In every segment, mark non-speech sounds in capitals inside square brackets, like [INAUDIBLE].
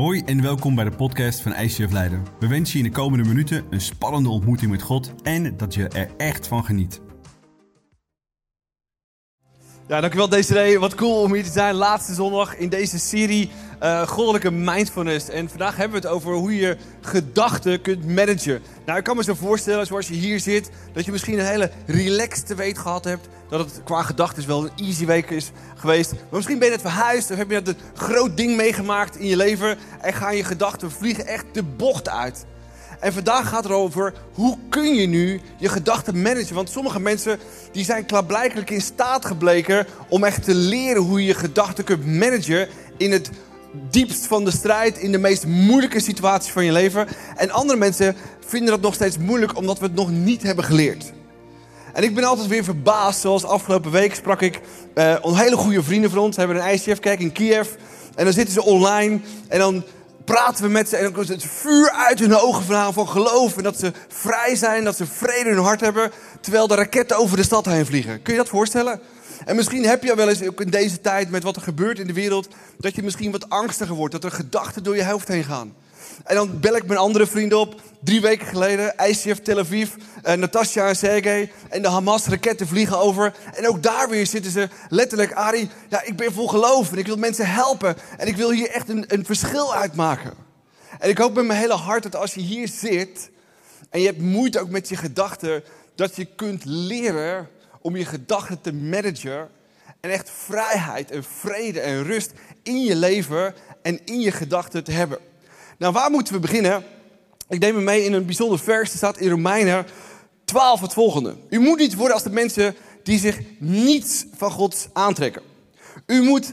Hoi en welkom bij de podcast van ICF Leiden. We wensen je in de komende minuten een spannende ontmoeting met God en dat je er echt van geniet. Ja, dankjewel Desiree. Wat cool om hier te zijn. Laatste zondag in deze serie uh, Goddelijke Mindfulness. En vandaag hebben we het over hoe je gedachten kunt managen. Nou, ik kan me zo voorstellen, zoals je hier zit, dat je misschien een hele relaxed week gehad hebt. Dat het qua gedachten wel een easy week is geweest. Maar misschien ben je net verhuisd of heb je net een groot ding meegemaakt in je leven. En gaan je gedachten vliegen echt de bocht uit. En vandaag gaat het over hoe kun je nu je gedachten managen. Want sommige mensen die zijn klaarblijkelijk in staat gebleken om echt te leren hoe je je gedachten kunt managen in het diepst van de strijd, in de meest moeilijke situatie van je leven. En andere mensen vinden dat nog steeds moeilijk omdat we het nog niet hebben geleerd. En ik ben altijd weer verbaasd, zoals afgelopen week sprak ik uh, hele goede vrienden van ons. We hebben een ICF-kerk in Kiev. En dan zitten ze online en dan praten we met ze en dan komt het vuur uit hun ogen vandaan van geloof. En dat ze vrij zijn, dat ze vrede in hun hart hebben, terwijl de raketten over de stad heen vliegen. Kun je dat voorstellen? En misschien heb je wel eens ook in deze tijd met wat er gebeurt in de wereld, dat je misschien wat angstiger wordt, dat er gedachten door je hoofd heen gaan. En dan bel ik mijn andere vrienden op, drie weken geleden, ICF Tel Aviv, uh, Natasja en Sergej. En de Hamas-raketten vliegen over. En ook daar weer zitten ze letterlijk, Ari, ja, ik ben vol geloof en ik wil mensen helpen. En ik wil hier echt een, een verschil uitmaken. En ik hoop met mijn hele hart dat als je hier zit en je hebt moeite ook met je gedachten, dat je kunt leren om je gedachten te managen. En echt vrijheid en vrede en rust in je leven en in je gedachten te hebben. Nou, waar moeten we beginnen? Ik neem me mee in een bijzonder vers. Er staat in Romeinen 12 het volgende. U moet niet worden als de mensen die zich niets van God aantrekken. U moet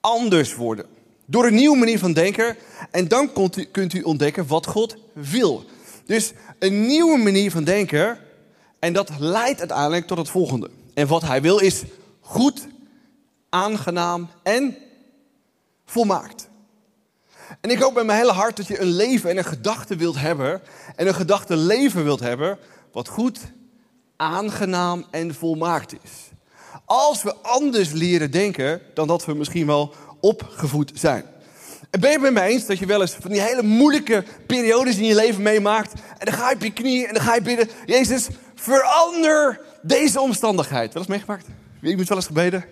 anders worden. Door een nieuwe manier van denken. En dan kunt u, kunt u ontdekken wat God wil. Dus een nieuwe manier van denken. En dat leidt uiteindelijk tot het volgende. En wat hij wil is goed, aangenaam en volmaakt. En ik hoop met mijn hele hart dat je een leven en een gedachte wilt hebben. En een gedachte leven wilt hebben. Wat goed, aangenaam en volmaakt is. Als we anders leren denken dan dat we misschien wel opgevoed zijn. En ben je het met mij eens dat je wel eens van die hele moeilijke periodes in je leven meemaakt. En dan ga je op je knieën en dan ga je bidden. Jezus, verander deze omstandigheid. Wel eens meegemaakt? Wie moet wel eens gebeden?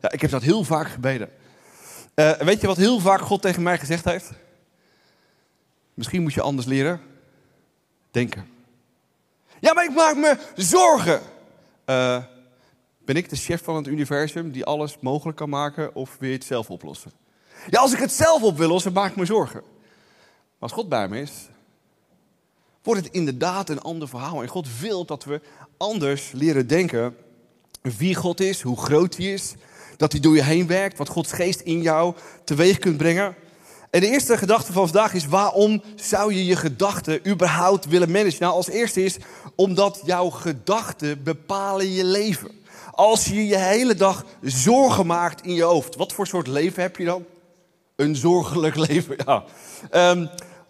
Ja, ik heb dat heel vaak gebeden. Uh, weet je wat heel vaak God tegen mij gezegd heeft? Misschien moet je anders leren denken. Ja, maar ik maak me zorgen. Uh, ben ik de chef van het universum die alles mogelijk kan maken of wil je het zelf oplossen? Ja, als ik het zelf op wil lossen, maak ik me zorgen. Maar als God bij me is, wordt het inderdaad een ander verhaal. En God wil dat we anders leren denken wie God is, hoe groot hij is, dat hij door je heen werkt, wat Gods geest in jou teweeg kunt brengen. En de eerste gedachte van vandaag is: waarom zou je je gedachten überhaupt willen managen? Nou, als eerste is omdat jouw gedachten bepalen je leven. Als je je hele dag zorgen maakt in je hoofd, wat voor soort leven heb je dan? Een zorgelijk [LAUGHS] leven, ja. Ehm,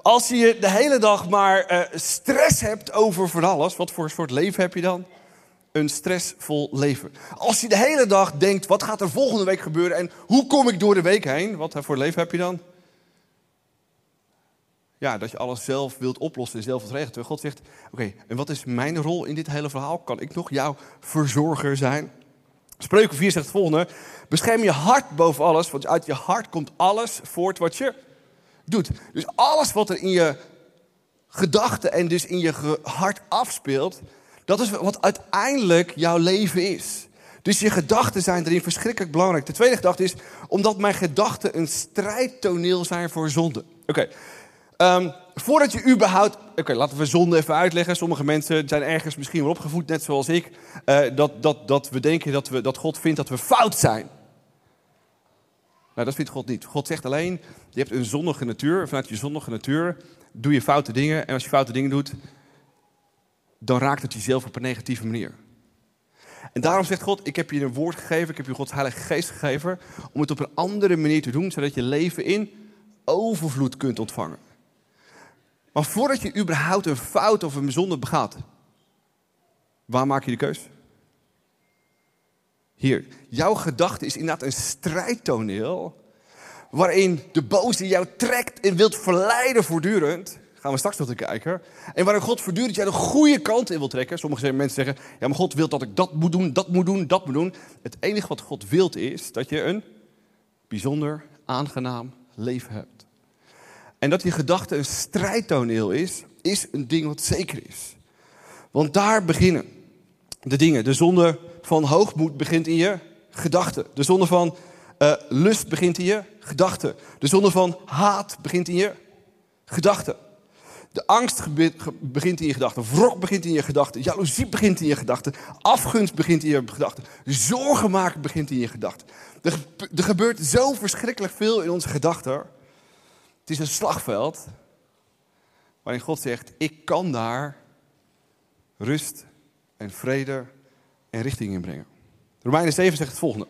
als je de hele dag maar uh, stress hebt over van alles, wat voor soort leven heb je dan? een stressvol leven. Als je de hele dag denkt, wat gaat er volgende week gebeuren en hoe kom ik door de week heen? Wat voor leven heb je dan? Ja, dat je alles zelf wilt oplossen en zelf wilt regelen. God zegt, oké, en wat is mijn rol in dit hele verhaal? Kan ik nog jouw verzorger zijn? Spreuken 4 zegt het volgende. Bescherm je hart boven alles, want uit je hart komt alles voort wat je doet. Dus alles wat er in je gedachten en dus in je hart afspeelt, dat is wat uiteindelijk jouw leven is. Dus je gedachten zijn erin verschrikkelijk belangrijk. De tweede gedachte is omdat mijn gedachten een strijdtoneel zijn voor zonde. Oké. Ehm, voordat je überhaupt. Oké, laten we zonde even uitleggen. Sommige mensen zijn ergens misschien wel opgevoed, net zoals ik. Uh, dat, dat, dat we denken dat, we, dat God vindt dat we fout zijn. Nou, dat vindt God niet. God zegt alleen: je hebt een zondige natuur. Vanuit je zondige natuur doe je foute dingen. En als je foute dingen doet, dan raakt het jezelf op een negatieve manier. En daarom zegt God, ik heb je een woord gegeven, ik heb je Gods Heilige Geest gegeven, om het op een andere manier te doen, zodat je leven in overvloed kunt ontvangen. Maar voordat je überhaupt een fout of een zonde begaat, waar maak je de keus? Hier, jouw gedachte is inderdaad een strijdtoneel waarin de boze jou trekt en wilt verleiden voortdurend, gaan we straks nog te kijken. En waarin God voortdurend jij de goede kant in wil trekken. Sommige mensen zeggen, ja maar God wil dat ik dat moet doen, dat moet doen, dat moet doen. Het enige wat God wilt is dat je een bijzonder aangenaam leven hebt. En dat die gedachte een strijdtoneel is, is een ding wat zeker is. Want daar beginnen de dingen. De zonde van hoogmoed begint in je gedachten. De zonde van uh, lust begint in je gedachten. De zonde van haat begint in je gedachten. De angst begint in je gedachten. Wrok begint in je gedachten. Jaloezie begint in je gedachten. Afgunst begint in je gedachten. Zorgen maken begint in je gedachten. Er gebeurt zo verschrikkelijk veel in onze gedachten. Het is een slagveld waarin God zegt: Ik kan daar rust en vrede en richting in brengen. Romeinen 7 zegt het volgende.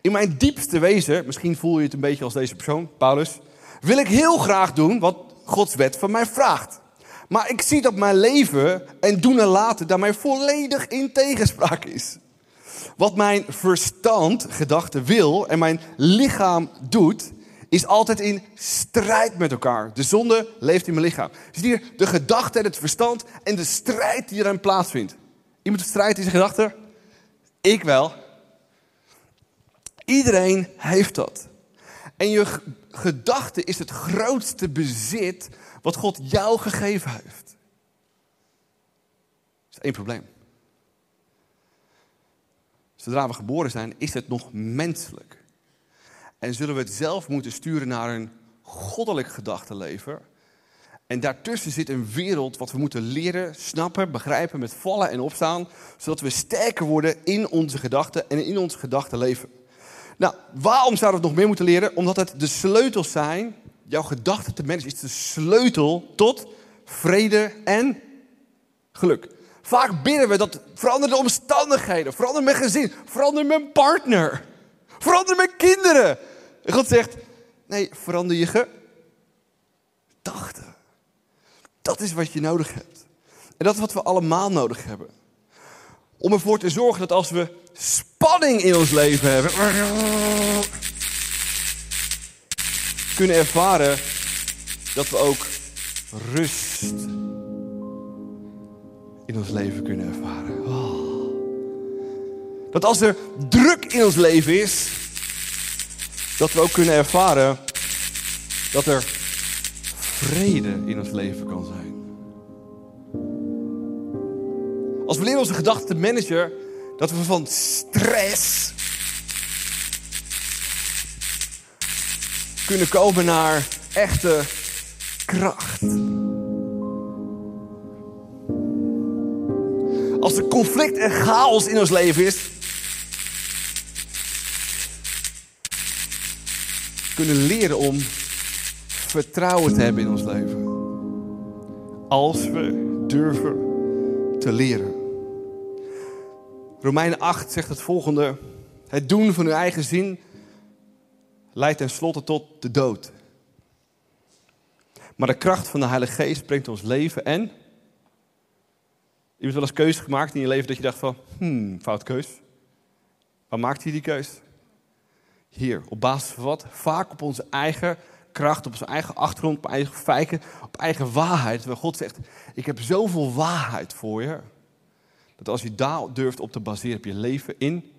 In mijn diepste wezen, misschien voel je het een beetje als deze persoon, Paulus, wil ik heel graag doen wat Gods wet van mij vraagt. Maar ik zie dat mijn leven en doen en laten daarmee volledig in tegenspraak is. Wat mijn verstand, gedachten wil en mijn lichaam doet, is altijd in strijd met elkaar. De zonde leeft in mijn lichaam. Dus hier de gedachte en het verstand en de strijd die erin plaatsvindt. Iemand strijd in zijn gedachten? Ik wel. Iedereen heeft dat. En je gedachte is het grootste bezit wat God jou gegeven heeft. Dat is één probleem. Zodra we geboren zijn, is het nog menselijk. En zullen we het zelf moeten sturen naar een goddelijk gedachtenleven. En daartussen zit een wereld wat we moeten leren, snappen, begrijpen met vallen en opstaan. Zodat we sterker worden in onze gedachten en in ons gedachtenleven. Nou, waarom zouden we het nog meer moeten leren? Omdat het de sleutels zijn. Jouw gedachten te managen is de sleutel tot vrede en geluk. Vaak bidden we dat verander de omstandigheden, verander mijn gezin, verander mijn partner, verander mijn kinderen. En God zegt, nee, verander je gedachten. Dat is wat je nodig hebt. En dat is wat we allemaal nodig hebben. Om ervoor te zorgen dat als we spanning in ons leven hebben, kunnen ervaren dat we ook rust in ons leven kunnen ervaren. Oh. Dat als er druk in ons leven is, dat we ook kunnen ervaren dat er vrede in ons leven kan zijn. Als we leren onze gedachten te managen, dat we van stress kunnen komen naar echte kracht. Als er conflict en chaos in ons leven is, kunnen leren om vertrouwen te hebben in ons leven. Als we durven te leren. Romeinen 8 zegt het volgende. Het doen van uw eigen zin leidt tenslotte tot de dood. Maar de kracht van de Heilige Geest brengt ons leven en... Je hebt wel eens keuze gemaakt in je leven dat je dacht van... Hmm, fout keus. Waar maakt hij die keus? Hier, op basis van wat? Vaak op onze eigen kracht, op onze eigen achtergrond, op eigen feiten, op eigen waarheid. Waar God zegt, ik heb zoveel waarheid voor je. Dat als je daar durft op te baseren, op je leven in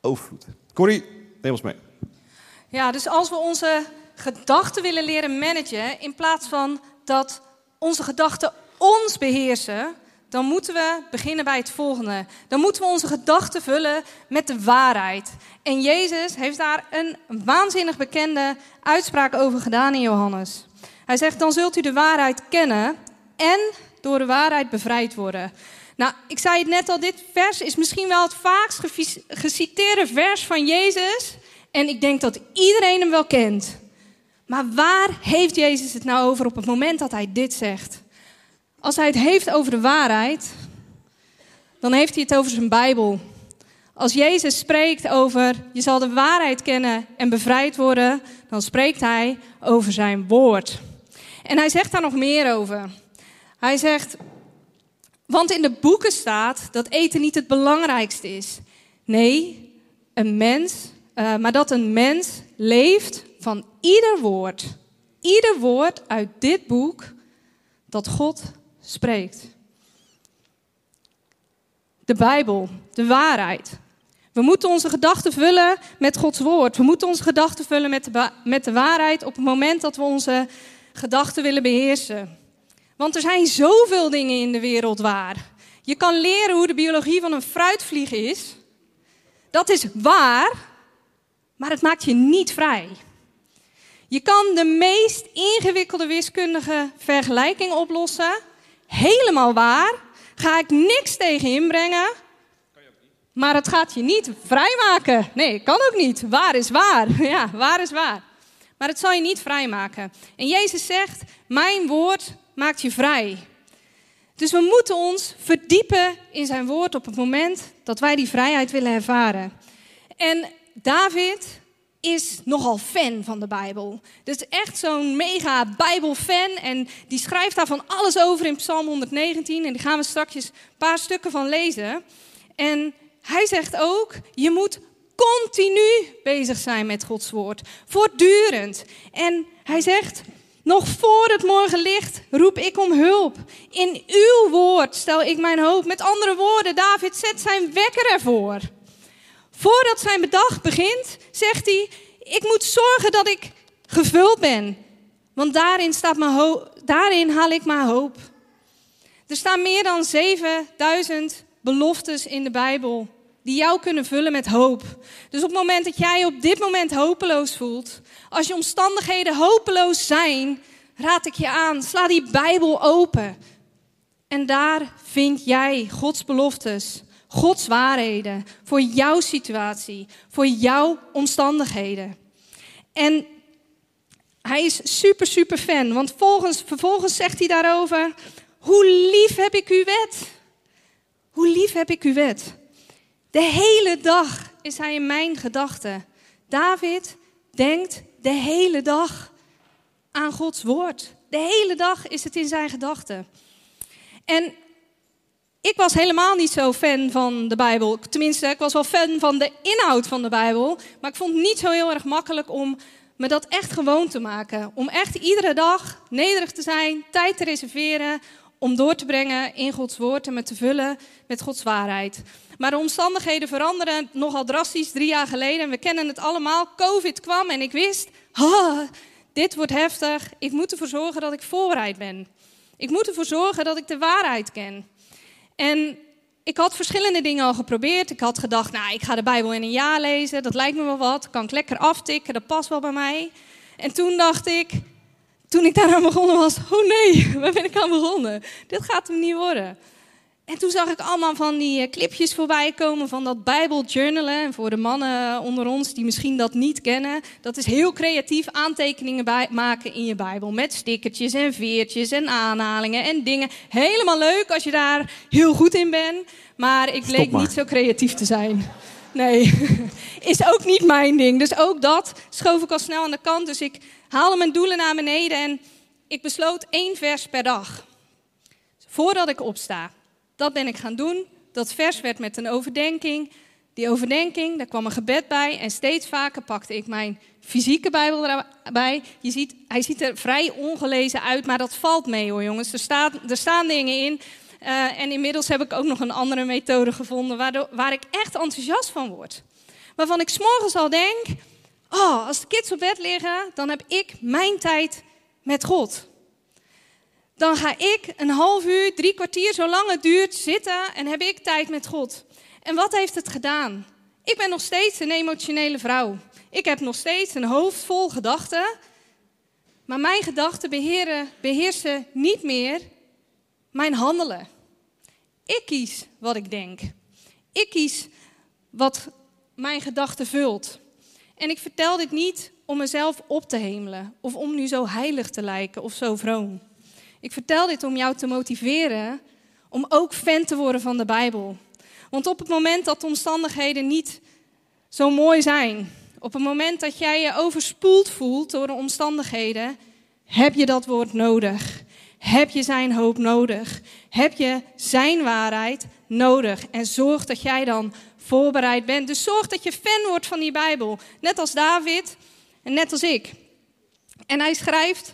overvloed. Corrie, neem ons mee. Ja, dus als we onze gedachten willen leren managen, in plaats van dat onze gedachten ons beheersen, dan moeten we beginnen bij het volgende. Dan moeten we onze gedachten vullen met de waarheid. En Jezus heeft daar een waanzinnig bekende uitspraak over gedaan in Johannes. Hij zegt: Dan zult u de waarheid kennen en door de waarheid bevrijd worden. Nou, ik zei het net al, dit vers is misschien wel het vaakst geciteerde vers van Jezus. En ik denk dat iedereen hem wel kent. Maar waar heeft Jezus het nou over op het moment dat hij dit zegt? Als hij het heeft over de waarheid, dan heeft hij het over zijn Bijbel. Als Jezus spreekt over je zal de waarheid kennen en bevrijd worden, dan spreekt hij over zijn woord. En hij zegt daar nog meer over. Hij zegt, want in de boeken staat dat eten niet het belangrijkste is. Nee, een mens, uh, maar dat een mens leeft van ieder woord, ieder woord uit dit boek dat God spreekt. De Bijbel, de waarheid. We moeten onze gedachten vullen met Gods woord. We moeten onze gedachten vullen met de, met de waarheid op het moment dat we onze gedachten willen beheersen. Want er zijn zoveel dingen in de wereld waar. Je kan leren hoe de biologie van een fruitvlieg is. Dat is waar, maar het maakt je niet vrij. Je kan de meest ingewikkelde wiskundige vergelijking oplossen. Helemaal waar. Ga ik niks tegen inbrengen. Maar het gaat je niet vrijmaken. Nee, kan ook niet. Waar is waar. [LAUGHS] Ja, waar is waar. Maar het zal je niet vrijmaken. En Jezus zegt: Mijn woord maakt je vrij. Dus we moeten ons verdiepen in zijn woord op het moment dat wij die vrijheid willen ervaren. En David is nogal fan van de Bijbel. Dus echt zo'n mega Bijbelfan. En die schrijft daar van alles over in Psalm 119. En die gaan we straks een paar stukken van lezen. En hij zegt ook, je moet continu bezig zijn met Gods woord. Voortdurend. En hij zegt, nog voor het morgenlicht roep ik om hulp. In uw woord stel ik mijn hoop. Met andere woorden, David zet zijn wekker ervoor. Voordat zijn dag begint, zegt hij: Ik moet zorgen dat ik gevuld ben. Want daarin, staat mijn daarin haal ik mijn hoop. Er staan meer dan 7000 beloftes in de Bijbel die jou kunnen vullen met hoop. Dus op het moment dat jij op dit moment hopeloos voelt, als je omstandigheden hopeloos zijn, raad ik je aan, sla die Bijbel open. En daar vind jij Gods beloftes, Gods waarheden voor jouw situatie, voor jouw omstandigheden. En hij is super, super fan, want volgens, vervolgens zegt hij daarover, hoe lief heb ik uw wet? Hoe lief heb ik uw wet? De hele dag is hij in mijn gedachten. David denkt de hele dag aan Gods woord. De hele dag is het in zijn gedachten. En ik was helemaal niet zo fan van de Bijbel. Tenminste, ik was wel fan van de inhoud van de Bijbel. Maar ik vond het niet zo heel erg makkelijk om me dat echt gewoon te maken. Om echt iedere dag nederig te zijn, tijd te reserveren. Om door te brengen in Gods woord en me te vullen met Gods waarheid. Maar de omstandigheden veranderen nogal drastisch drie jaar geleden. We kennen het allemaal. Covid kwam en ik wist, dit wordt heftig. Ik moet ervoor zorgen dat ik voorbereid ben. Ik moet ervoor zorgen dat ik de waarheid ken. En ik had verschillende dingen al geprobeerd. Ik had gedacht, nou, ik ga de Bijbel in een jaar lezen. Dat lijkt me wel wat. Kan ik lekker aftikken. Dat past wel bij mij. En toen dacht ik, toen ik daaraan begonnen was, oh nee, [LAUGHS] waar ben ik aan begonnen? Dit gaat hem niet worden. En toen zag ik allemaal van die eh, clipjes voorbij komen van dat Bijbeljournalen. En voor de mannen onder ons die misschien dat niet kennen, dat is heel creatief aantekeningen bij maken in je Bijbel. Met stickertjes en veertjes en aanhalingen en dingen. Helemaal leuk als je daar heel goed in bent. Maar ik bleek niet zo creatief te zijn. Nee, [LAUGHS] is ook niet mijn ding. Dus ook dat schoof ik al snel aan de kant. Dus ik haalde mijn doelen naar beneden en ik besloot één vers per dag. Voordat ik opsta. Dat ben ik gaan doen. Dat vers werd met een overdenking. Die overdenking, daar kwam een gebed bij. En steeds vaker pakte ik mijn fysieke Bijbel erbij. Je ziet, hij ziet er vrij ongelezen uit, maar dat valt mee hoor jongens. Er, staat, er staan dingen in. Uh, en inmiddels heb ik ook nog een andere methode gevonden waardoor, waar ik echt enthousiast van word. Waarvan ik s'morgens al denk, oh, als de kids op bed liggen, dan heb ik mijn tijd met God dan ga ik een half uur, drie kwartier, zolang het duurt, zitten en heb ik tijd met God. En wat heeft het gedaan? Ik ben nog steeds een emotionele vrouw. Ik heb nog steeds een hoofd vol gedachten. Maar mijn gedachten beheersen niet meer mijn handelen. Ik kies wat ik denk. Ik kies wat mijn gedachten vult. En ik vertel dit niet om mezelf op te hemelen of om nu zo heilig te lijken of zo vroom. Ik vertel dit om jou te motiveren om ook fan te worden van de Bijbel. Want op het moment dat de omstandigheden niet zo mooi zijn, op het moment dat jij je overspoeld voelt door de omstandigheden, heb je dat woord nodig. Heb je zijn hoop nodig? Heb je zijn waarheid nodig? En zorg dat jij dan voorbereid bent. Dus zorg dat je fan wordt van die Bijbel. Net als David. En net als ik. En hij schrijft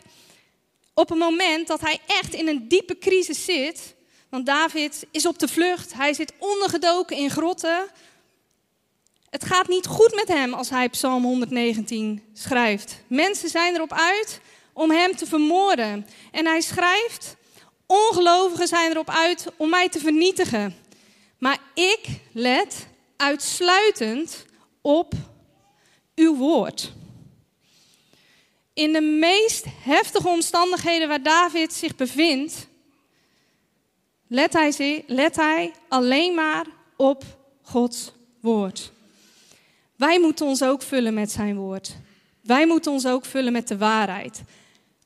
op een moment dat hij echt in een diepe crisis zit. Want David is op de vlucht. Hij zit ondergedoken in grotten. Het gaat niet goed met hem als hij Psalm 119 schrijft. Mensen zijn erop uit om hem te vermoorden. En hij schrijft: Ongelovigen zijn erop uit om mij te vernietigen. Maar ik let uitsluitend op uw woord. In de meest heftige omstandigheden waar David zich bevindt, let hij, hij alleen maar op Gods woord. Wij moeten ons ook vullen met zijn woord. Wij moeten ons ook vullen met de waarheid.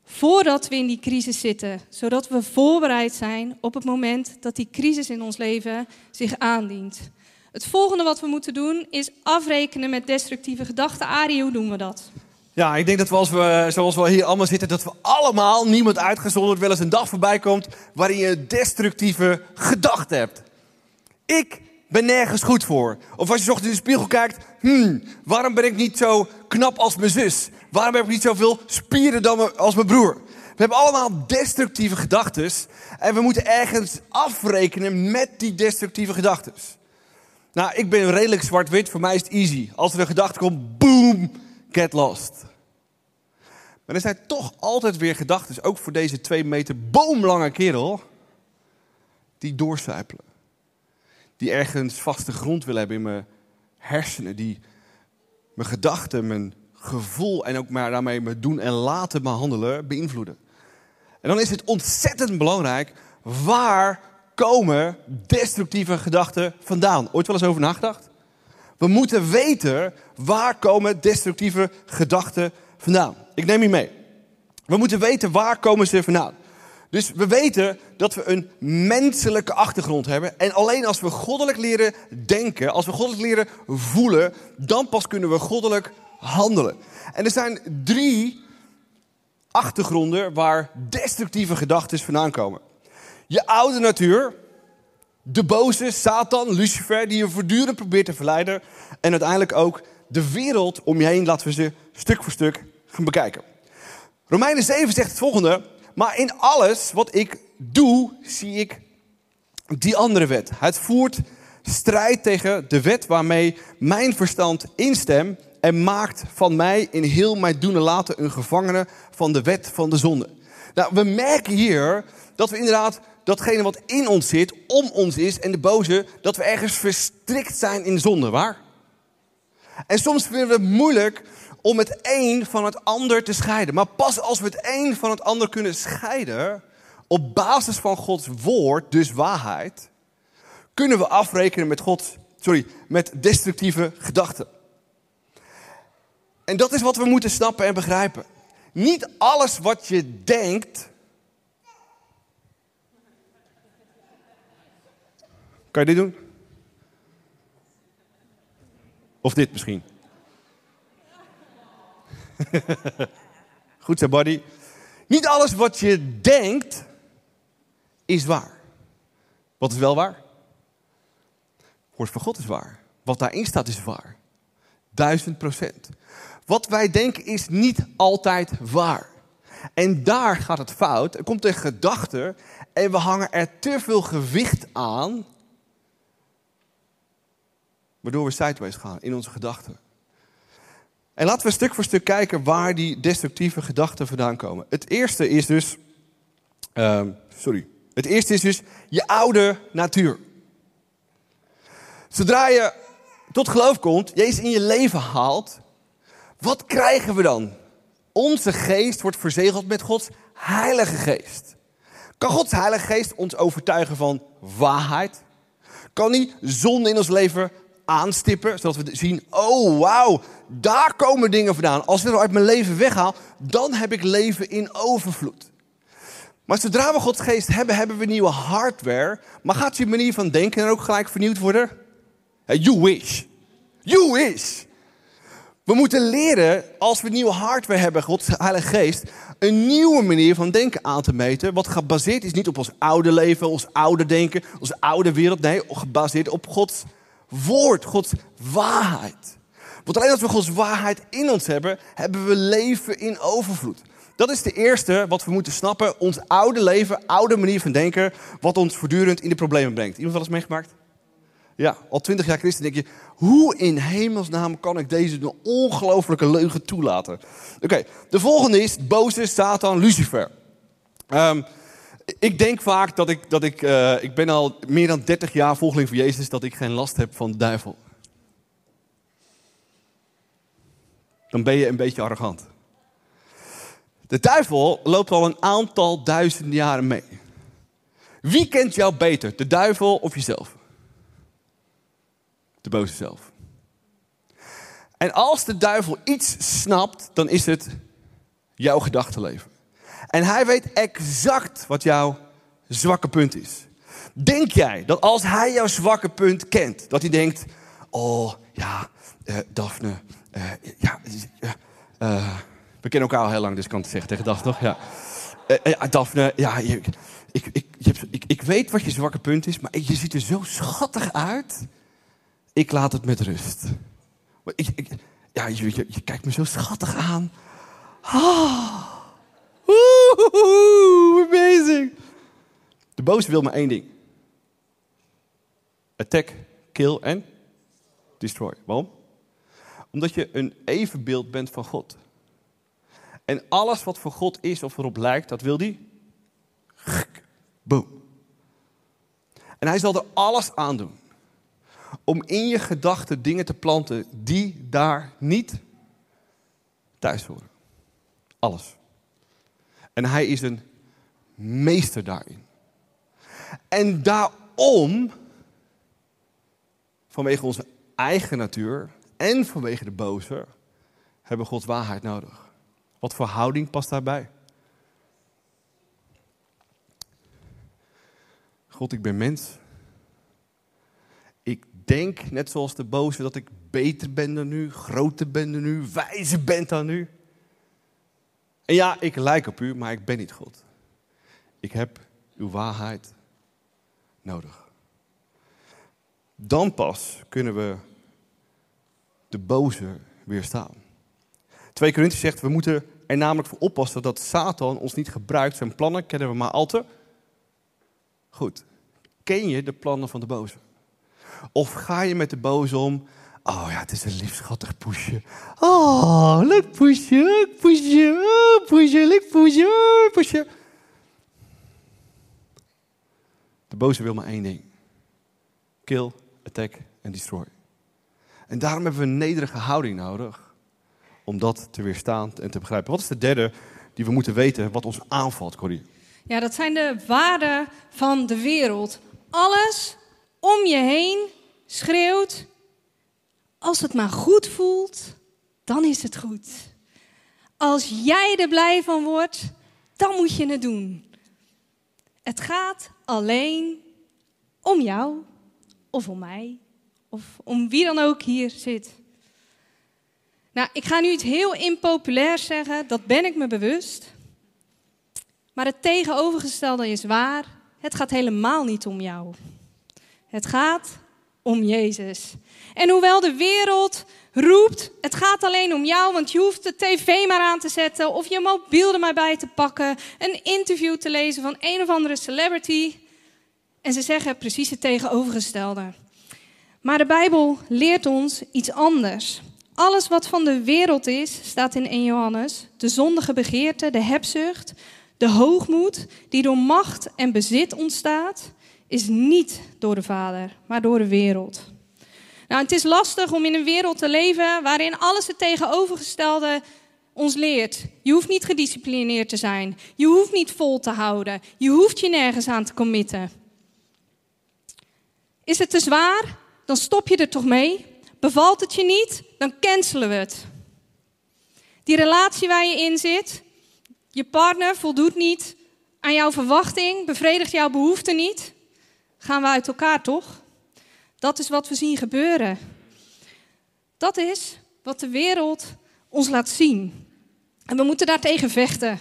Voordat we in die crisis zitten, zodat we voorbereid zijn op het moment dat die crisis in ons leven zich aandient. Het volgende wat we moeten doen is afrekenen met destructieve gedachten. Arie, hoe doen we dat? Ja, ik denk dat we, als we zoals we hier allemaal zitten, dat we allemaal, niemand uitgezonderd, wel eens een dag voorbij komt waarin je destructieve gedachten hebt. Ik ben nergens goed voor. Of als je ochtends in de spiegel kijkt, hmm, waarom ben ik niet zo knap als mijn zus? Waarom heb ik niet zoveel spieren dan als mijn broer? We hebben allemaal destructieve gedachten en we moeten ergens afrekenen met die destructieve gedachten. Nou, ik ben redelijk zwart-wit, voor mij is het easy. Als er een gedachte komt, boom, get lost. Maar er zijn toch altijd weer gedachten, ook voor deze twee meter boomlange kerel, die doorcijpelen. Die ergens vaste grond willen hebben in mijn hersenen, die mijn gedachten, mijn gevoel en ook maar daarmee mijn doen en laten behandelen beïnvloeden. En dan is het ontzettend belangrijk, waar komen destructieve gedachten vandaan? Ooit wel eens over nagedacht? We moeten weten, waar komen destructieve gedachten vandaan? Ik neem je mee. We moeten weten, waar komen ze vandaan? Dus we weten dat we een menselijke achtergrond hebben. En alleen als we goddelijk leren denken, als we goddelijk leren voelen, dan pas kunnen we goddelijk handelen. En er zijn drie achtergronden waar destructieve gedachten vandaan komen. Je oude natuur, de boze, Satan, Lucifer, die je voortdurend probeert te verleiden. En uiteindelijk ook de wereld om je heen, laten we ze stuk voor stuk gaan bekijken. Romeinen 7 zegt het volgende. Maar in alles wat ik doe, zie ik die andere wet. Het voert strijd tegen de wet waarmee mijn verstand instemt en maakt van mij in heel mijn doen en laten een gevangene van de wet van de zonde. Nou, we merken hier dat we inderdaad datgene wat in ons zit, om ons is en de boze, dat we ergens verstrikt zijn in zonde, waar? En soms vinden we het moeilijk om het een van het ander te scheiden. Maar pas als we het een van het ander kunnen scheiden, op basis van Gods woord, dus waarheid, kunnen we afrekenen met God, sorry, met destructieve gedachten. En dat is wat we moeten snappen en begrijpen. Niet alles wat je denkt. Kan je dit doen? Of dit misschien? Goed zo, buddy. Niet alles wat je denkt is waar. Wat is wel waar? Woord van God is waar. Wat daarin staat is waar. Duizend procent. Wat wij denken is niet altijd waar. En daar gaat het fout. Er komt een gedachte en we hangen er te veel gewicht aan. Waardoor we sideways gaan in onze gedachten. En laten we stuk voor stuk kijken waar die destructieve gedachten vandaan komen. Het eerste is dus. Uh, sorry. Het eerste is dus je oude natuur. Zodra je tot geloof komt, Jezus in je leven haalt, wat krijgen we dan? Onze geest wordt verzegeld met Gods Heilige Geest. Kan Gods Heilige Geest ons overtuigen van waarheid? Kan hij zonde in ons leven aanstippen, zodat we zien, oh wauw, daar komen dingen vandaan. Als ik dat uit mijn leven weghaal, dan heb ik leven in overvloed. Maar zodra we Gods geest hebben, hebben we nieuwe hardware. Maar gaat je manier van denken dan ook gelijk vernieuwd worden? You wish. You wish. We moeten leren, als we nieuwe hardware hebben, Gods Heilige Geest, een nieuwe manier van denken aan te meten. Wat gebaseerd is niet op ons oude leven, ons oude denken, onze oude wereld. Nee, gebaseerd op Gods woord, Gods waarheid. Want alleen als we Gods waarheid in ons hebben, hebben we leven in overvloed. Dat is de eerste wat we moeten snappen. Ons oude leven, oude manier van denken, wat ons voortdurend in de problemen brengt. Iemand wel eens meegemaakt? Ja, al twintig jaar christen denk je, hoe in hemelsnaam kan ik deze ongelofelijke leugen toelaten? Oké, de volgende is boze Satan Lucifer. Um, ik denk vaak dat ik, dat ik, uh, ik ben al meer dan 30 jaar volgeling van Jezus, dat ik geen last heb van de duivel. Dan ben je een beetje arrogant. De duivel loopt al een aantal duizenden jaren mee. Wie kent jou beter, de duivel of jezelf? De boze zelf. En als de duivel iets snapt, dan is het jouw gedachtenleven. En hij weet exact wat jouw zwakke punt is. Denk jij dat als hij jouw zwakke punt kent, dat hij denkt: Oh ja, uh, Daphne, uh, ja, uh, we kennen elkaar al heel lang, dus ik kan het zeggen tegen Daphne, toch? Ja. Daphne, ja, je, ik, ik, ik, ik weet wat je zwakke punt is, maar je ziet er zo schattig uit. Ik laat het met rust. Ik, ja, je, je, je, kijkt me zo schattig aan. Oh. Amazing. De boze wil maar één ding. Attack, kill en destroy. Waarom? Omdat je een evenbeeld bent van God. En alles wat voor God is of erop lijkt, dat wil hij. Boom. En hij zal er alles aan doen om in je gedachten dingen te planten die daar niet thuis horen. Alles. En hij is een meester daarin. En daarom, vanwege onze eigen natuur en vanwege de boze, hebben we Gods waarheid nodig. Wat voor houding past daarbij? God, ik ben mens. Ik denk, net zoals de boze, dat ik beter ben dan u, groter ben dan u, wijzer ben dan u. En ja, ik lijk op u, maar ik ben niet God. Ik heb uw waarheid nodig. Dan pas kunnen we de boze weerstaan. 2 Korinthe zegt, we moeten er namelijk voor oppassen dat Satan ons niet gebruikt. Zijn plannen kennen we maar al te goed. Ken je de plannen van de boze? Of ga je met de boze om Oh ja, het is een lief schattig. Oh, leuk poesje, leuk poesje, oh, poesje, leuk poesje. De boze wil maar één ding. Kill, attack en destroy. En daarom hebben we een nederige houding nodig. Om dat te weerstaan en te begrijpen. Wat is de derde die we moeten weten wat ons aanvalt, Corrie? Ja, dat zijn de waarden van de wereld. Alles om je heen schreeuwt als het maar goed voelt, dan is het goed. Als jij er blij van wordt, dan moet je het doen. Het gaat alleen om jou of om mij of om wie dan ook hier zit. Nou, ik ga nu iets heel impopulairs zeggen, dat ben ik me bewust. Maar het tegenovergestelde is waar. Het gaat helemaal niet om jou. Het gaat om Jezus. En hoewel de wereld roept, het gaat alleen om jou, want je hoeft de tv maar aan te zetten of je mobiel er maar bij te pakken, een interview te lezen van een of andere celebrity. En ze zeggen precies het tegenovergestelde. Maar de Bijbel leert ons iets anders. Alles wat van de wereld is, staat in 1 Johannes, de zondige begeerte, de hebzucht, de hoogmoed die door macht en bezit ontstaat, is niet door de Vader, maar door de wereld. Nou, het is lastig om in een wereld te leven waarin alles het tegenovergestelde ons leert. Je hoeft niet gedisciplineerd te zijn. Je hoeft niet vol te houden. Je hoeft je nergens aan te committen. Is het te zwaar? Dan stop je er toch mee. Bevalt het je niet? Dan cancelen we het. Die relatie waar je in zit, je partner voldoet niet aan jouw verwachting, bevredigt jouw behoeften niet, gaan we uit elkaar toch? Dat is wat we zien gebeuren. Dat is wat de wereld ons laat zien. En we moeten daartegen vechten.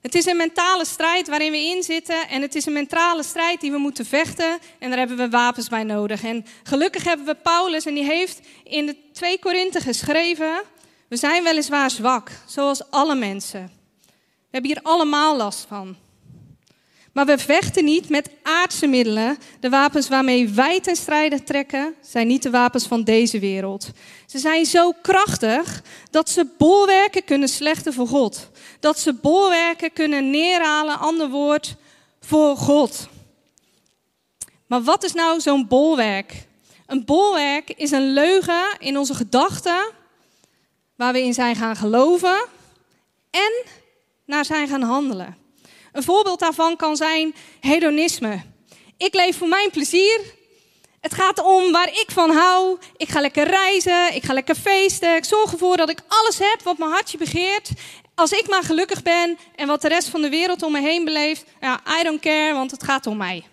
Het is een mentale strijd waarin we in zitten. En het is een mentale strijd die we moeten vechten. En daar hebben we wapens bij nodig. En gelukkig hebben we Paulus. En die heeft in de 2 Korinthe geschreven. We zijn weliswaar zwak, zoals alle mensen. We hebben hier allemaal last van. Maar we vechten niet met aardse middelen. De wapens waarmee wij ten strijde trekken, zijn niet de wapens van deze wereld. Ze zijn zo krachtig dat ze bolwerken kunnen slechten voor God. Dat ze bolwerken kunnen neerhalen, ander woord, voor God. Maar wat is nou zo'n bolwerk? Een bolwerk is een leugen in onze gedachten, waar we in zijn gaan geloven en naar zijn gaan handelen. Een voorbeeld daarvan kan zijn hedonisme. Ik leef voor mijn plezier. Het gaat om waar ik van hou. Ik ga lekker reizen, ik ga lekker feesten. Ik zorg ervoor dat ik alles heb wat mijn hartje begeert. Als ik maar gelukkig ben en wat de rest van de wereld om me heen beleeft, ja, I don't care, want het gaat om mij.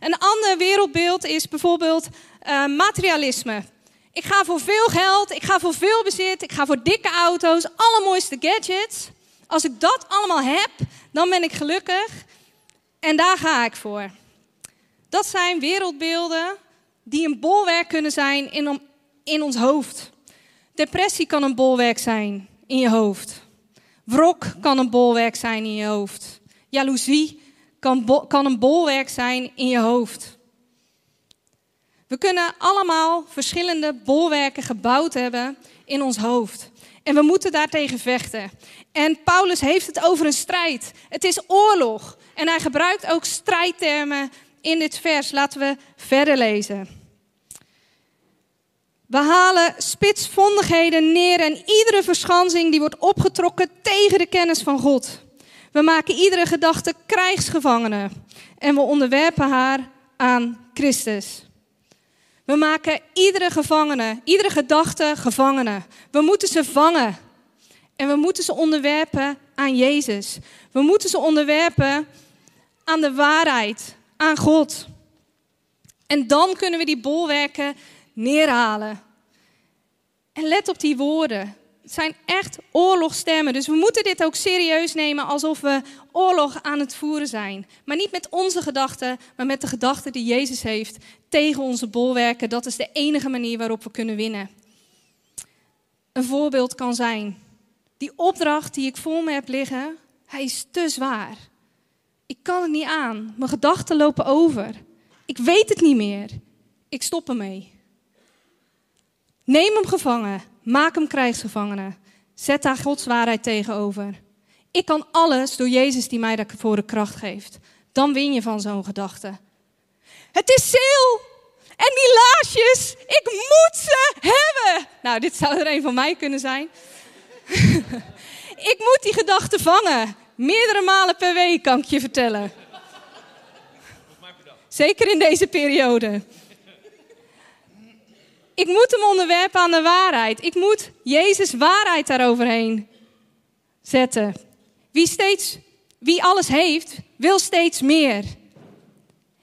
Een ander wereldbeeld is bijvoorbeeld uh, materialisme. Ik ga voor veel geld, ik ga voor veel bezit, ik ga voor dikke auto's, allermooiste gadgets. Als ik dat allemaal heb, dan ben ik gelukkig en daar ga ik voor. Dat zijn wereldbeelden die een bolwerk kunnen zijn in, in ons hoofd. Depressie kan een bolwerk zijn in je hoofd. Wrok kan een bolwerk zijn in je hoofd. Jaloezie kan, kan een bolwerk zijn in je hoofd. We kunnen allemaal verschillende bolwerken gebouwd hebben in ons hoofd. En we moeten daartegen vechten. En Paulus heeft het over een strijd. Het is oorlog. En hij gebruikt ook strijdtermen in dit vers. Laten we verder lezen. We halen spitsvondigheden neer en iedere verschansing die wordt opgetrokken tegen de kennis van God. We maken iedere gedachte krijgsgevangene en we onderwerpen haar aan Christus. We maken iedere gevangene, iedere gedachte gevangene. We moeten ze vangen. En we moeten ze onderwerpen aan Jezus. We moeten ze onderwerpen aan de waarheid, aan God. En dan kunnen we die bolwerken neerhalen. En let op die woorden. Het zijn echt oorlogsstemmen. Dus we moeten dit ook serieus nemen alsof we oorlog aan het voeren zijn. Maar niet met onze gedachten, maar met de gedachten die Jezus heeft tegen onze bolwerken. Dat is de enige manier waarop we kunnen winnen. Een voorbeeld kan zijn: die opdracht die ik voor me heb liggen, hij is te zwaar. Ik kan het niet aan. Mijn gedachten lopen over. Ik weet het niet meer. Ik stop ermee. Neem hem gevangen. Maak hem krijgsgevangene. Zet daar Gods waarheid tegenover. Ik kan alles door Jezus die mij daarvoor de kracht geeft. Dan win je van zo'n gedachte. Het is zeel. En die laarsjes, ik moet ze hebben. Nou, dit zou er een van mij kunnen zijn. [LAUGHS] ik moet die gedachte vangen. Meerdere malen per week, kan ik je vertellen. Zeker in deze periode. Ik moet hem onderwerpen aan de waarheid. Ik moet Jezus waarheid daaroverheen zetten. Wie, steeds, wie alles heeft, wil steeds meer.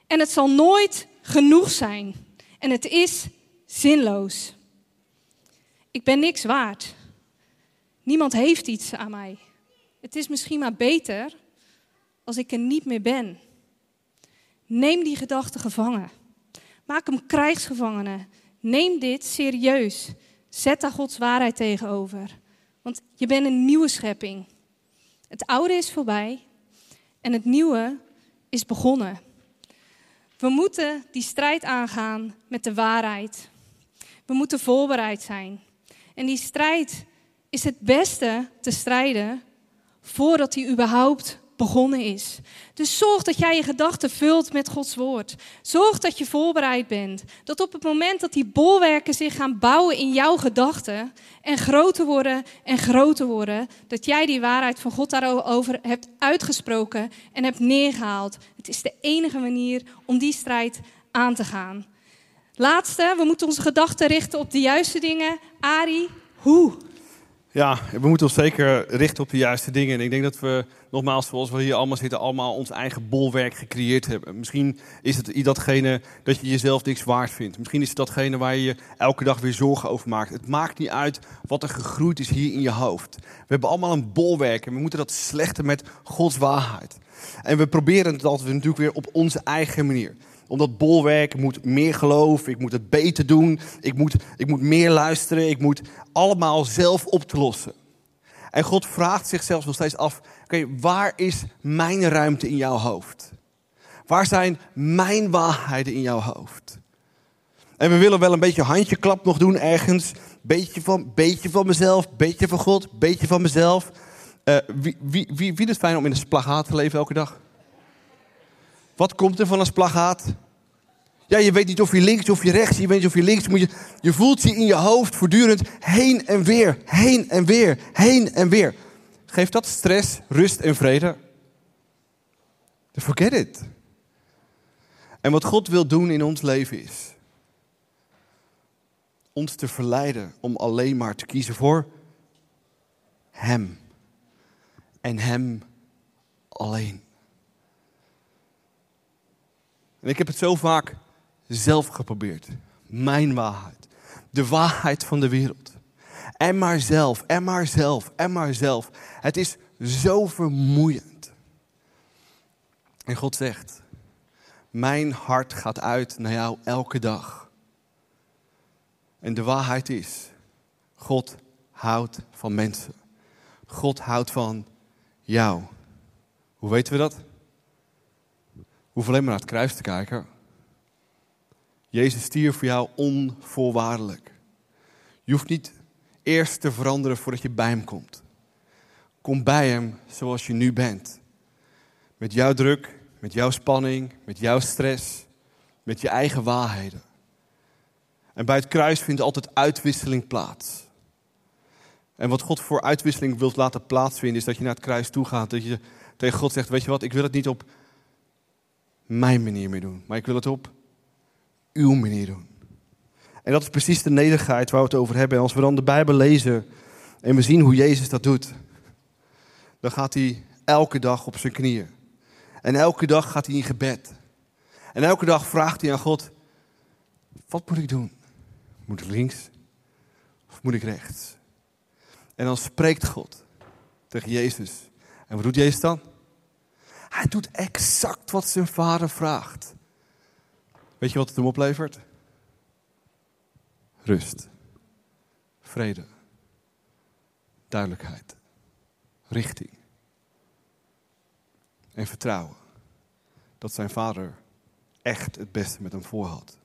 En het zal nooit genoeg zijn. En het is zinloos. Ik ben niks waard. Niemand heeft iets aan mij. Het is misschien maar beter als ik er niet meer ben. Neem die gedachte gevangen. Maak hem krijgsgevangene. Neem dit serieus. Zet daar Gods waarheid tegenover. Want je bent een nieuwe schepping. Het oude is voorbij en het nieuwe is begonnen. We moeten die strijd aangaan met de waarheid. We moeten voorbereid zijn. En die strijd is het beste te strijden voordat hij überhaupt begonnen is. Dus zorg dat jij je gedachten vult met Gods woord. Zorg dat je voorbereid bent. Dat op het moment dat die bolwerken zich gaan bouwen in jouw gedachten en groter worden en groter worden, dat jij die waarheid van God daarover hebt uitgesproken en hebt neergehaald. Het is de enige manier om die strijd aan te gaan. Laatste, we moeten onze gedachten richten op de juiste dingen. Ari, hoe? Ja, we moeten ons zeker richten op de juiste dingen. En ik denk dat we, nogmaals, zoals we hier allemaal zitten, allemaal ons eigen bolwerk gecreëerd hebben. Misschien is het datgene dat je jezelf niks waard vindt. Misschien is het datgene waar je je elke dag weer zorgen over maakt. Het maakt niet uit wat er gegroeid is hier in je hoofd. We hebben allemaal een bolwerk en we moeten dat slechten met Gods waarheid. En we proberen het altijd natuurlijk weer op onze eigen manier omdat bolwerk, moet meer geloven, ik moet het beter doen, ik moet, ik moet meer luisteren, ik moet allemaal zelf op te lossen. En God vraagt zichzelf nog steeds af, oké, waar is mijn ruimte in jouw hoofd? Waar zijn mijn waarheden in jouw hoofd? En we willen wel een beetje handjeklap nog doen ergens. Beetje van, beetje van mezelf, beetje van God, beetje van mezelf. Uh, wie, wie, wie vindt het fijn om in een splagaat te leven elke dag? Wat komt er van een splagaat? Ja, je weet niet of je links of je rechts, je weet niet of je links moet. Je, je voelt je in je hoofd voortdurend heen en weer, heen en weer, heen en weer. Geeft dat stress, rust en vrede? Forget it. En wat God wil doen in ons leven is ons te verleiden om alleen maar te kiezen voor Hem. En Hem alleen. En ik heb het zo vaak zelf geprobeerd. Mijn waarheid. De waarheid van de wereld. En maar zelf, en maar zelf, en maar zelf. Het is zo vermoeiend. En God zegt: Mijn hart gaat uit naar jou elke dag. En de waarheid is: God houdt van mensen. God houdt van jou. Hoe weten we dat? Hoeven alleen maar naar het kruis te kijken. Jezus stierf voor jou onvoorwaardelijk. Je hoeft niet eerst te veranderen voordat je bij Hem komt. Kom bij Hem zoals je nu bent. Met jouw druk, met jouw spanning, met jouw stress, met je eigen waarheden. En bij het kruis vindt altijd uitwisseling plaats. En wat God voor uitwisseling wilt laten plaatsvinden, is dat je naar het kruis toe gaat. Dat je tegen God zegt: Weet je wat, ik wil het niet op mijn manier meer doen, maar ik wil het op uw manier doen. En dat is precies de nederigheid waar we het over hebben. En als we dan de Bijbel lezen en we zien hoe Jezus dat doet, dan gaat hij elke dag op zijn knieën. En elke dag gaat hij in gebed. En elke dag vraagt hij aan God: Wat moet ik doen? Moet ik links of moet ik rechts? En dan spreekt God tegen Jezus. En wat doet Jezus dan? Hij doet exact wat zijn vader vraagt. Weet je wat het hem oplevert? Rust, vrede, duidelijkheid, richting en vertrouwen dat zijn vader echt het beste met hem voor had.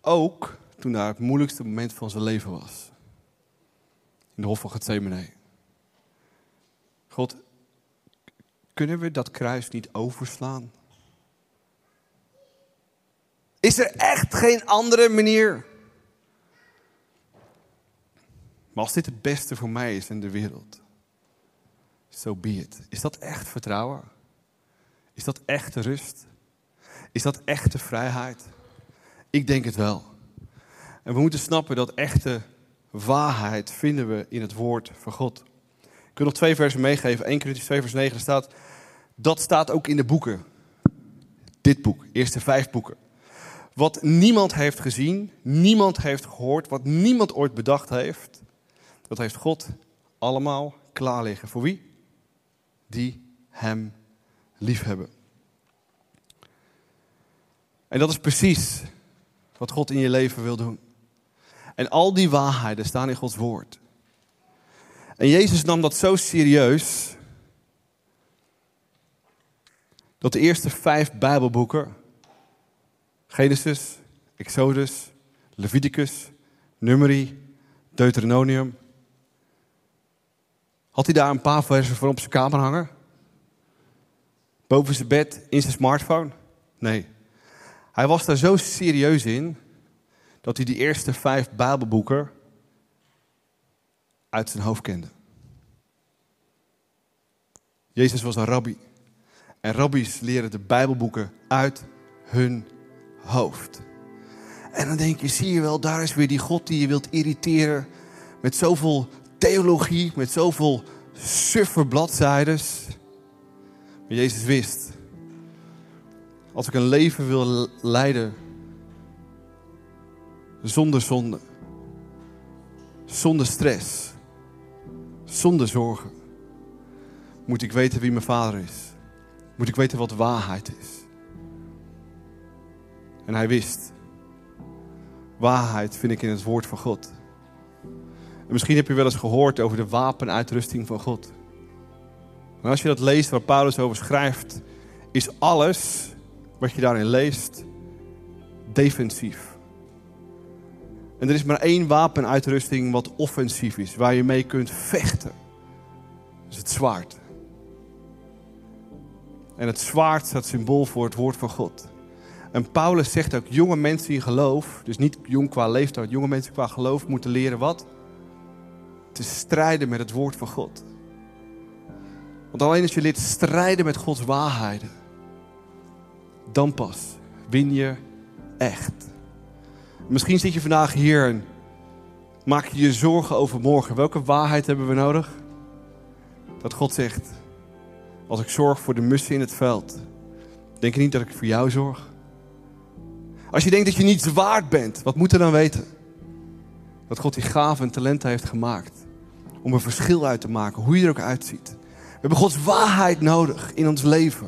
Ook toen daar het moeilijkste moment van zijn leven was. In de hof van Gethsemane. God, kunnen we dat kruis niet overslaan? Is er echt geen andere manier? Maar als dit het beste voor mij is in de wereld, so be it. Is dat echt vertrouwen? Is dat echte rust? Is dat echte vrijheid? Ik denk het wel. En we moeten snappen dat echte waarheid vinden we in het woord van God. Ik wil nog twee versen meegeven. 1 Corinthians 2 vers 9 staat, dat staat ook in de boeken. Dit boek, eerste vijf boeken. Wat niemand heeft gezien, niemand heeft gehoord, wat niemand ooit bedacht heeft, dat heeft God allemaal klaar liggen. Voor wie? Die Hem liefhebben. En dat is precies wat God in je leven wil doen. En al die waarheden staan in Gods woord. En Jezus nam dat zo serieus dat de eerste vijf Bijbelboeken Genesis, Exodus, Leviticus, Numeri, Deuteronomium. Had hij daar een paar versen voor op zijn kamer hangen? Boven zijn bed, in zijn smartphone? Nee. Hij was daar zo serieus in dat hij die eerste vijf Bijbelboeken uit zijn hoofd kende. Jezus was een rabbi. En rabbies leren de Bijbelboeken uit hun hoofd. En dan denk je, zie je wel, daar is weer die God die je wilt irriteren met zoveel theologie met zoveel suffe. Maar Jezus wist, als ik een leven wil leiden zonder zonde, zonder stress, zonder zorgen, moet ik weten wie mijn vader is. Moet ik weten wat waarheid is. En hij wist, waarheid vind ik in het woord van God. En misschien heb je wel eens gehoord over de wapenuitrusting van God. En als je dat leest waar Paulus over schrijft, is alles wat je daarin leest defensief. En er is maar één wapenuitrusting wat offensief is, waar je mee kunt vechten. Dat is het zwaard. En het zwaard staat symbool voor het woord van God. En Paulus zegt ook, jonge mensen in geloof, dus niet jong qua leeftijd, jonge mensen qua geloof moeten leren wat? Te strijden met het woord van God. Want alleen als je leert strijden met Gods waarheden, dan pas win je echt. Misschien zit je vandaag hier en maak je je zorgen over morgen. Welke waarheid hebben we nodig? Dat God zegt, als ik zorg voor de mussen in het veld, denk je niet dat ik voor jou zorg? Als je denkt dat je niets waard bent, wat moet er dan weten? Dat God die gaven en talenten heeft gemaakt. Om een verschil uit te maken, hoe je er ook uitziet. We hebben Gods waarheid nodig in ons leven.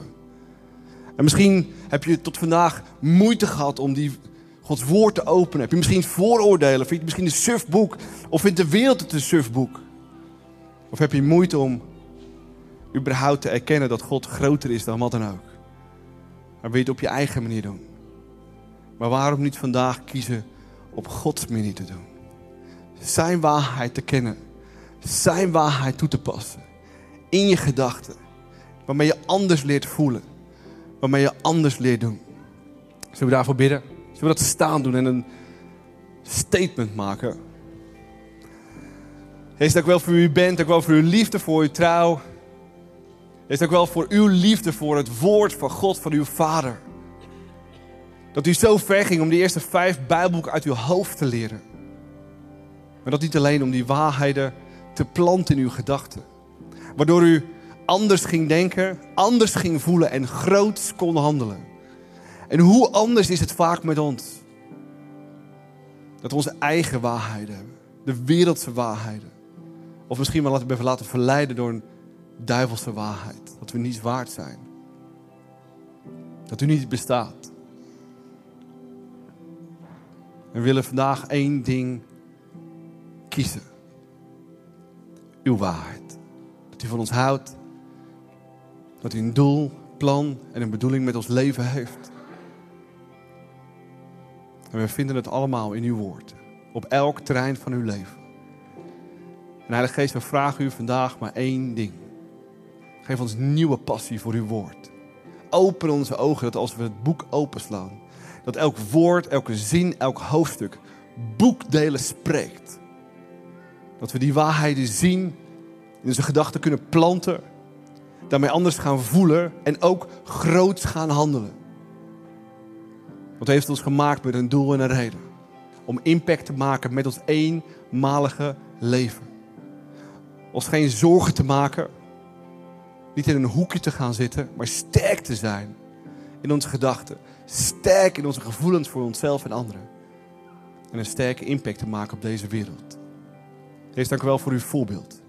En misschien heb je tot vandaag moeite gehad om die Gods woord te openen. Heb je misschien vooroordelen? Vind je het misschien een sufboek? Of vindt de wereld het een sufboek? Of heb je moeite om überhaupt te erkennen dat God groter is dan wat dan ook? Maar wil je het op je eigen manier doen? Maar waarom niet vandaag kiezen op Gods manier te doen? Zijn waarheid te kennen. Zijn waarheid toe te passen. In je gedachten. Waarmee je anders leert voelen. Waarmee je anders leert doen. Zullen we daarvoor bidden? Zullen we dat staan doen en een statement maken? Heer, dank wel voor u bent. Dank wel voor uw liefde, voor uw trouw. Heer, dank wel voor uw liefde, voor het woord van God, van uw Vader. Dat u zo ver ging om die eerste vijf Bijbelboeken uit uw hoofd te leren. Maar dat niet alleen om die waarheden te planten in uw gedachten. Waardoor u anders ging denken, anders ging voelen en groots kon handelen. En hoe anders is het vaak met ons? Dat we onze eigen waarheden hebben. De wereldse waarheden. Of misschien wel laten, laten verleiden door een duivelse waarheid. Dat we niets waard zijn. Dat u niet bestaat. We willen vandaag één ding kiezen. Uw waarheid. Dat u van ons houdt. Dat u een doel, plan en een bedoeling met ons leven heeft. En we vinden het allemaal in uw woord. Op elk terrein van uw leven. En Heilige Geest, we vragen u vandaag maar één ding. Geef ons nieuwe passie voor uw woord. Open onze ogen dat als we het boek openslaan, dat elk woord, elke zin, elk hoofdstuk boekdelen spreekt. Dat we die waarheden zien, in onze gedachten kunnen planten, daarmee anders gaan voelen en ook groots gaan handelen. Want heeft ons gemaakt met een doel en een reden. Om impact te maken met ons eenmalige leven. Ons geen zorgen te maken. Niet in een hoekje te gaan zitten, maar sterk te zijn in onze gedachten. Sterk in onze gevoelens voor onszelf en anderen. En een sterke impact te maken op deze wereld. Heer, dank u wel voor uw voorbeeld.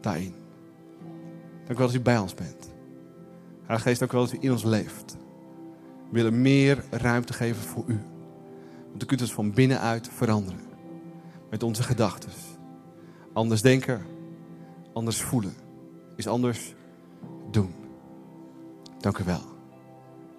Daarin. Dank u wel dat u bij ons bent. Heilige Geest, dank u wel dat u in ons leeft. We willen meer ruimte geven voor u. Want u kunt ons van binnenuit veranderen. Met onze gedachten. Anders denken, anders voelen. Is anders doen. Dank u wel.